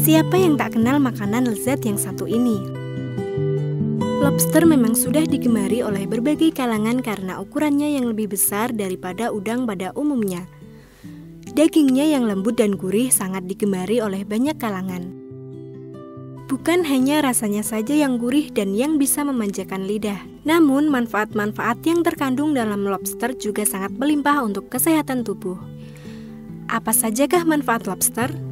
Siapa yang tak kenal makanan lezat yang satu ini? Lobster memang sudah digemari oleh berbagai kalangan karena ukurannya yang lebih besar daripada udang pada umumnya. Dagingnya yang lembut dan gurih sangat digemari oleh banyak kalangan. Bukan hanya rasanya saja yang gurih dan yang bisa memanjakan lidah, namun manfaat-manfaat yang terkandung dalam lobster juga sangat melimpah untuk kesehatan tubuh. Apa sajakah manfaat lobster?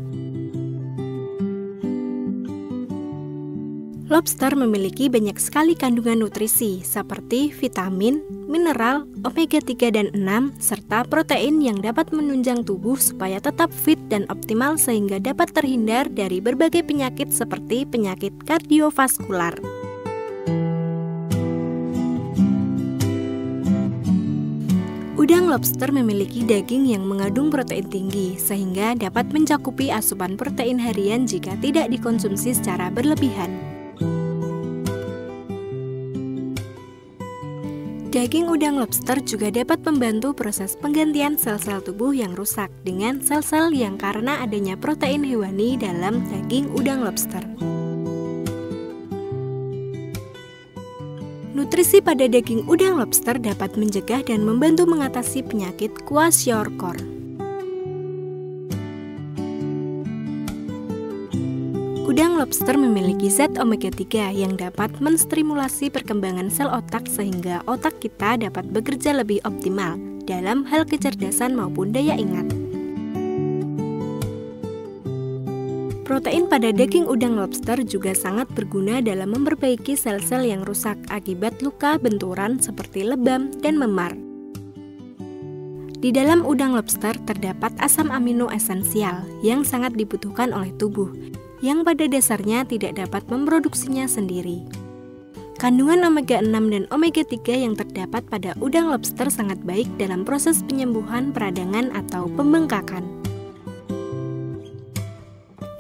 Lobster memiliki banyak sekali kandungan nutrisi seperti vitamin, mineral, omega 3 dan 6, serta protein yang dapat menunjang tubuh supaya tetap fit dan optimal sehingga dapat terhindar dari berbagai penyakit seperti penyakit kardiovaskular. Udang lobster memiliki daging yang mengandung protein tinggi, sehingga dapat mencakupi asupan protein harian jika tidak dikonsumsi secara berlebihan. Daging udang lobster juga dapat membantu proses penggantian sel-sel tubuh yang rusak dengan sel-sel yang karena adanya protein hewani dalam daging udang lobster. Nutrisi pada daging udang lobster dapat mencegah dan membantu mengatasi penyakit kwashiorkor. Udang lobster memiliki zat omega 3 yang dapat menstimulasi perkembangan sel otak sehingga otak kita dapat bekerja lebih optimal dalam hal kecerdasan maupun daya ingat. Protein pada daging udang lobster juga sangat berguna dalam memperbaiki sel-sel yang rusak akibat luka benturan seperti lebam dan memar. Di dalam udang lobster terdapat asam amino esensial yang sangat dibutuhkan oleh tubuh, yang pada dasarnya tidak dapat memproduksinya sendiri. Kandungan omega 6 dan omega 3 yang terdapat pada udang lobster sangat baik dalam proses penyembuhan peradangan atau pembengkakan.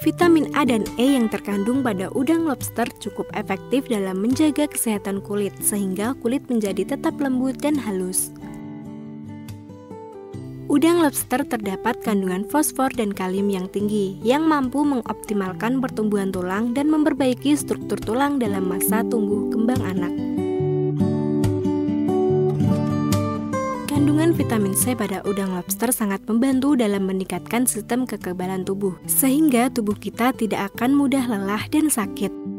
Vitamin A dan E yang terkandung pada udang lobster cukup efektif dalam menjaga kesehatan kulit sehingga kulit menjadi tetap lembut dan halus. Udang lobster terdapat kandungan fosfor dan kalium yang tinggi yang mampu mengoptimalkan pertumbuhan tulang dan memperbaiki struktur tulang dalam masa tumbuh kembang anak. Kandungan vitamin C pada udang lobster sangat membantu dalam meningkatkan sistem kekebalan tubuh, sehingga tubuh kita tidak akan mudah lelah dan sakit.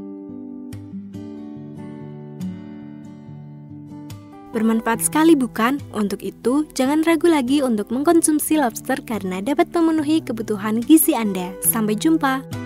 Bermanfaat sekali bukan? Untuk itu, jangan ragu lagi untuk mengkonsumsi lobster karena dapat memenuhi kebutuhan gizi Anda. Sampai jumpa.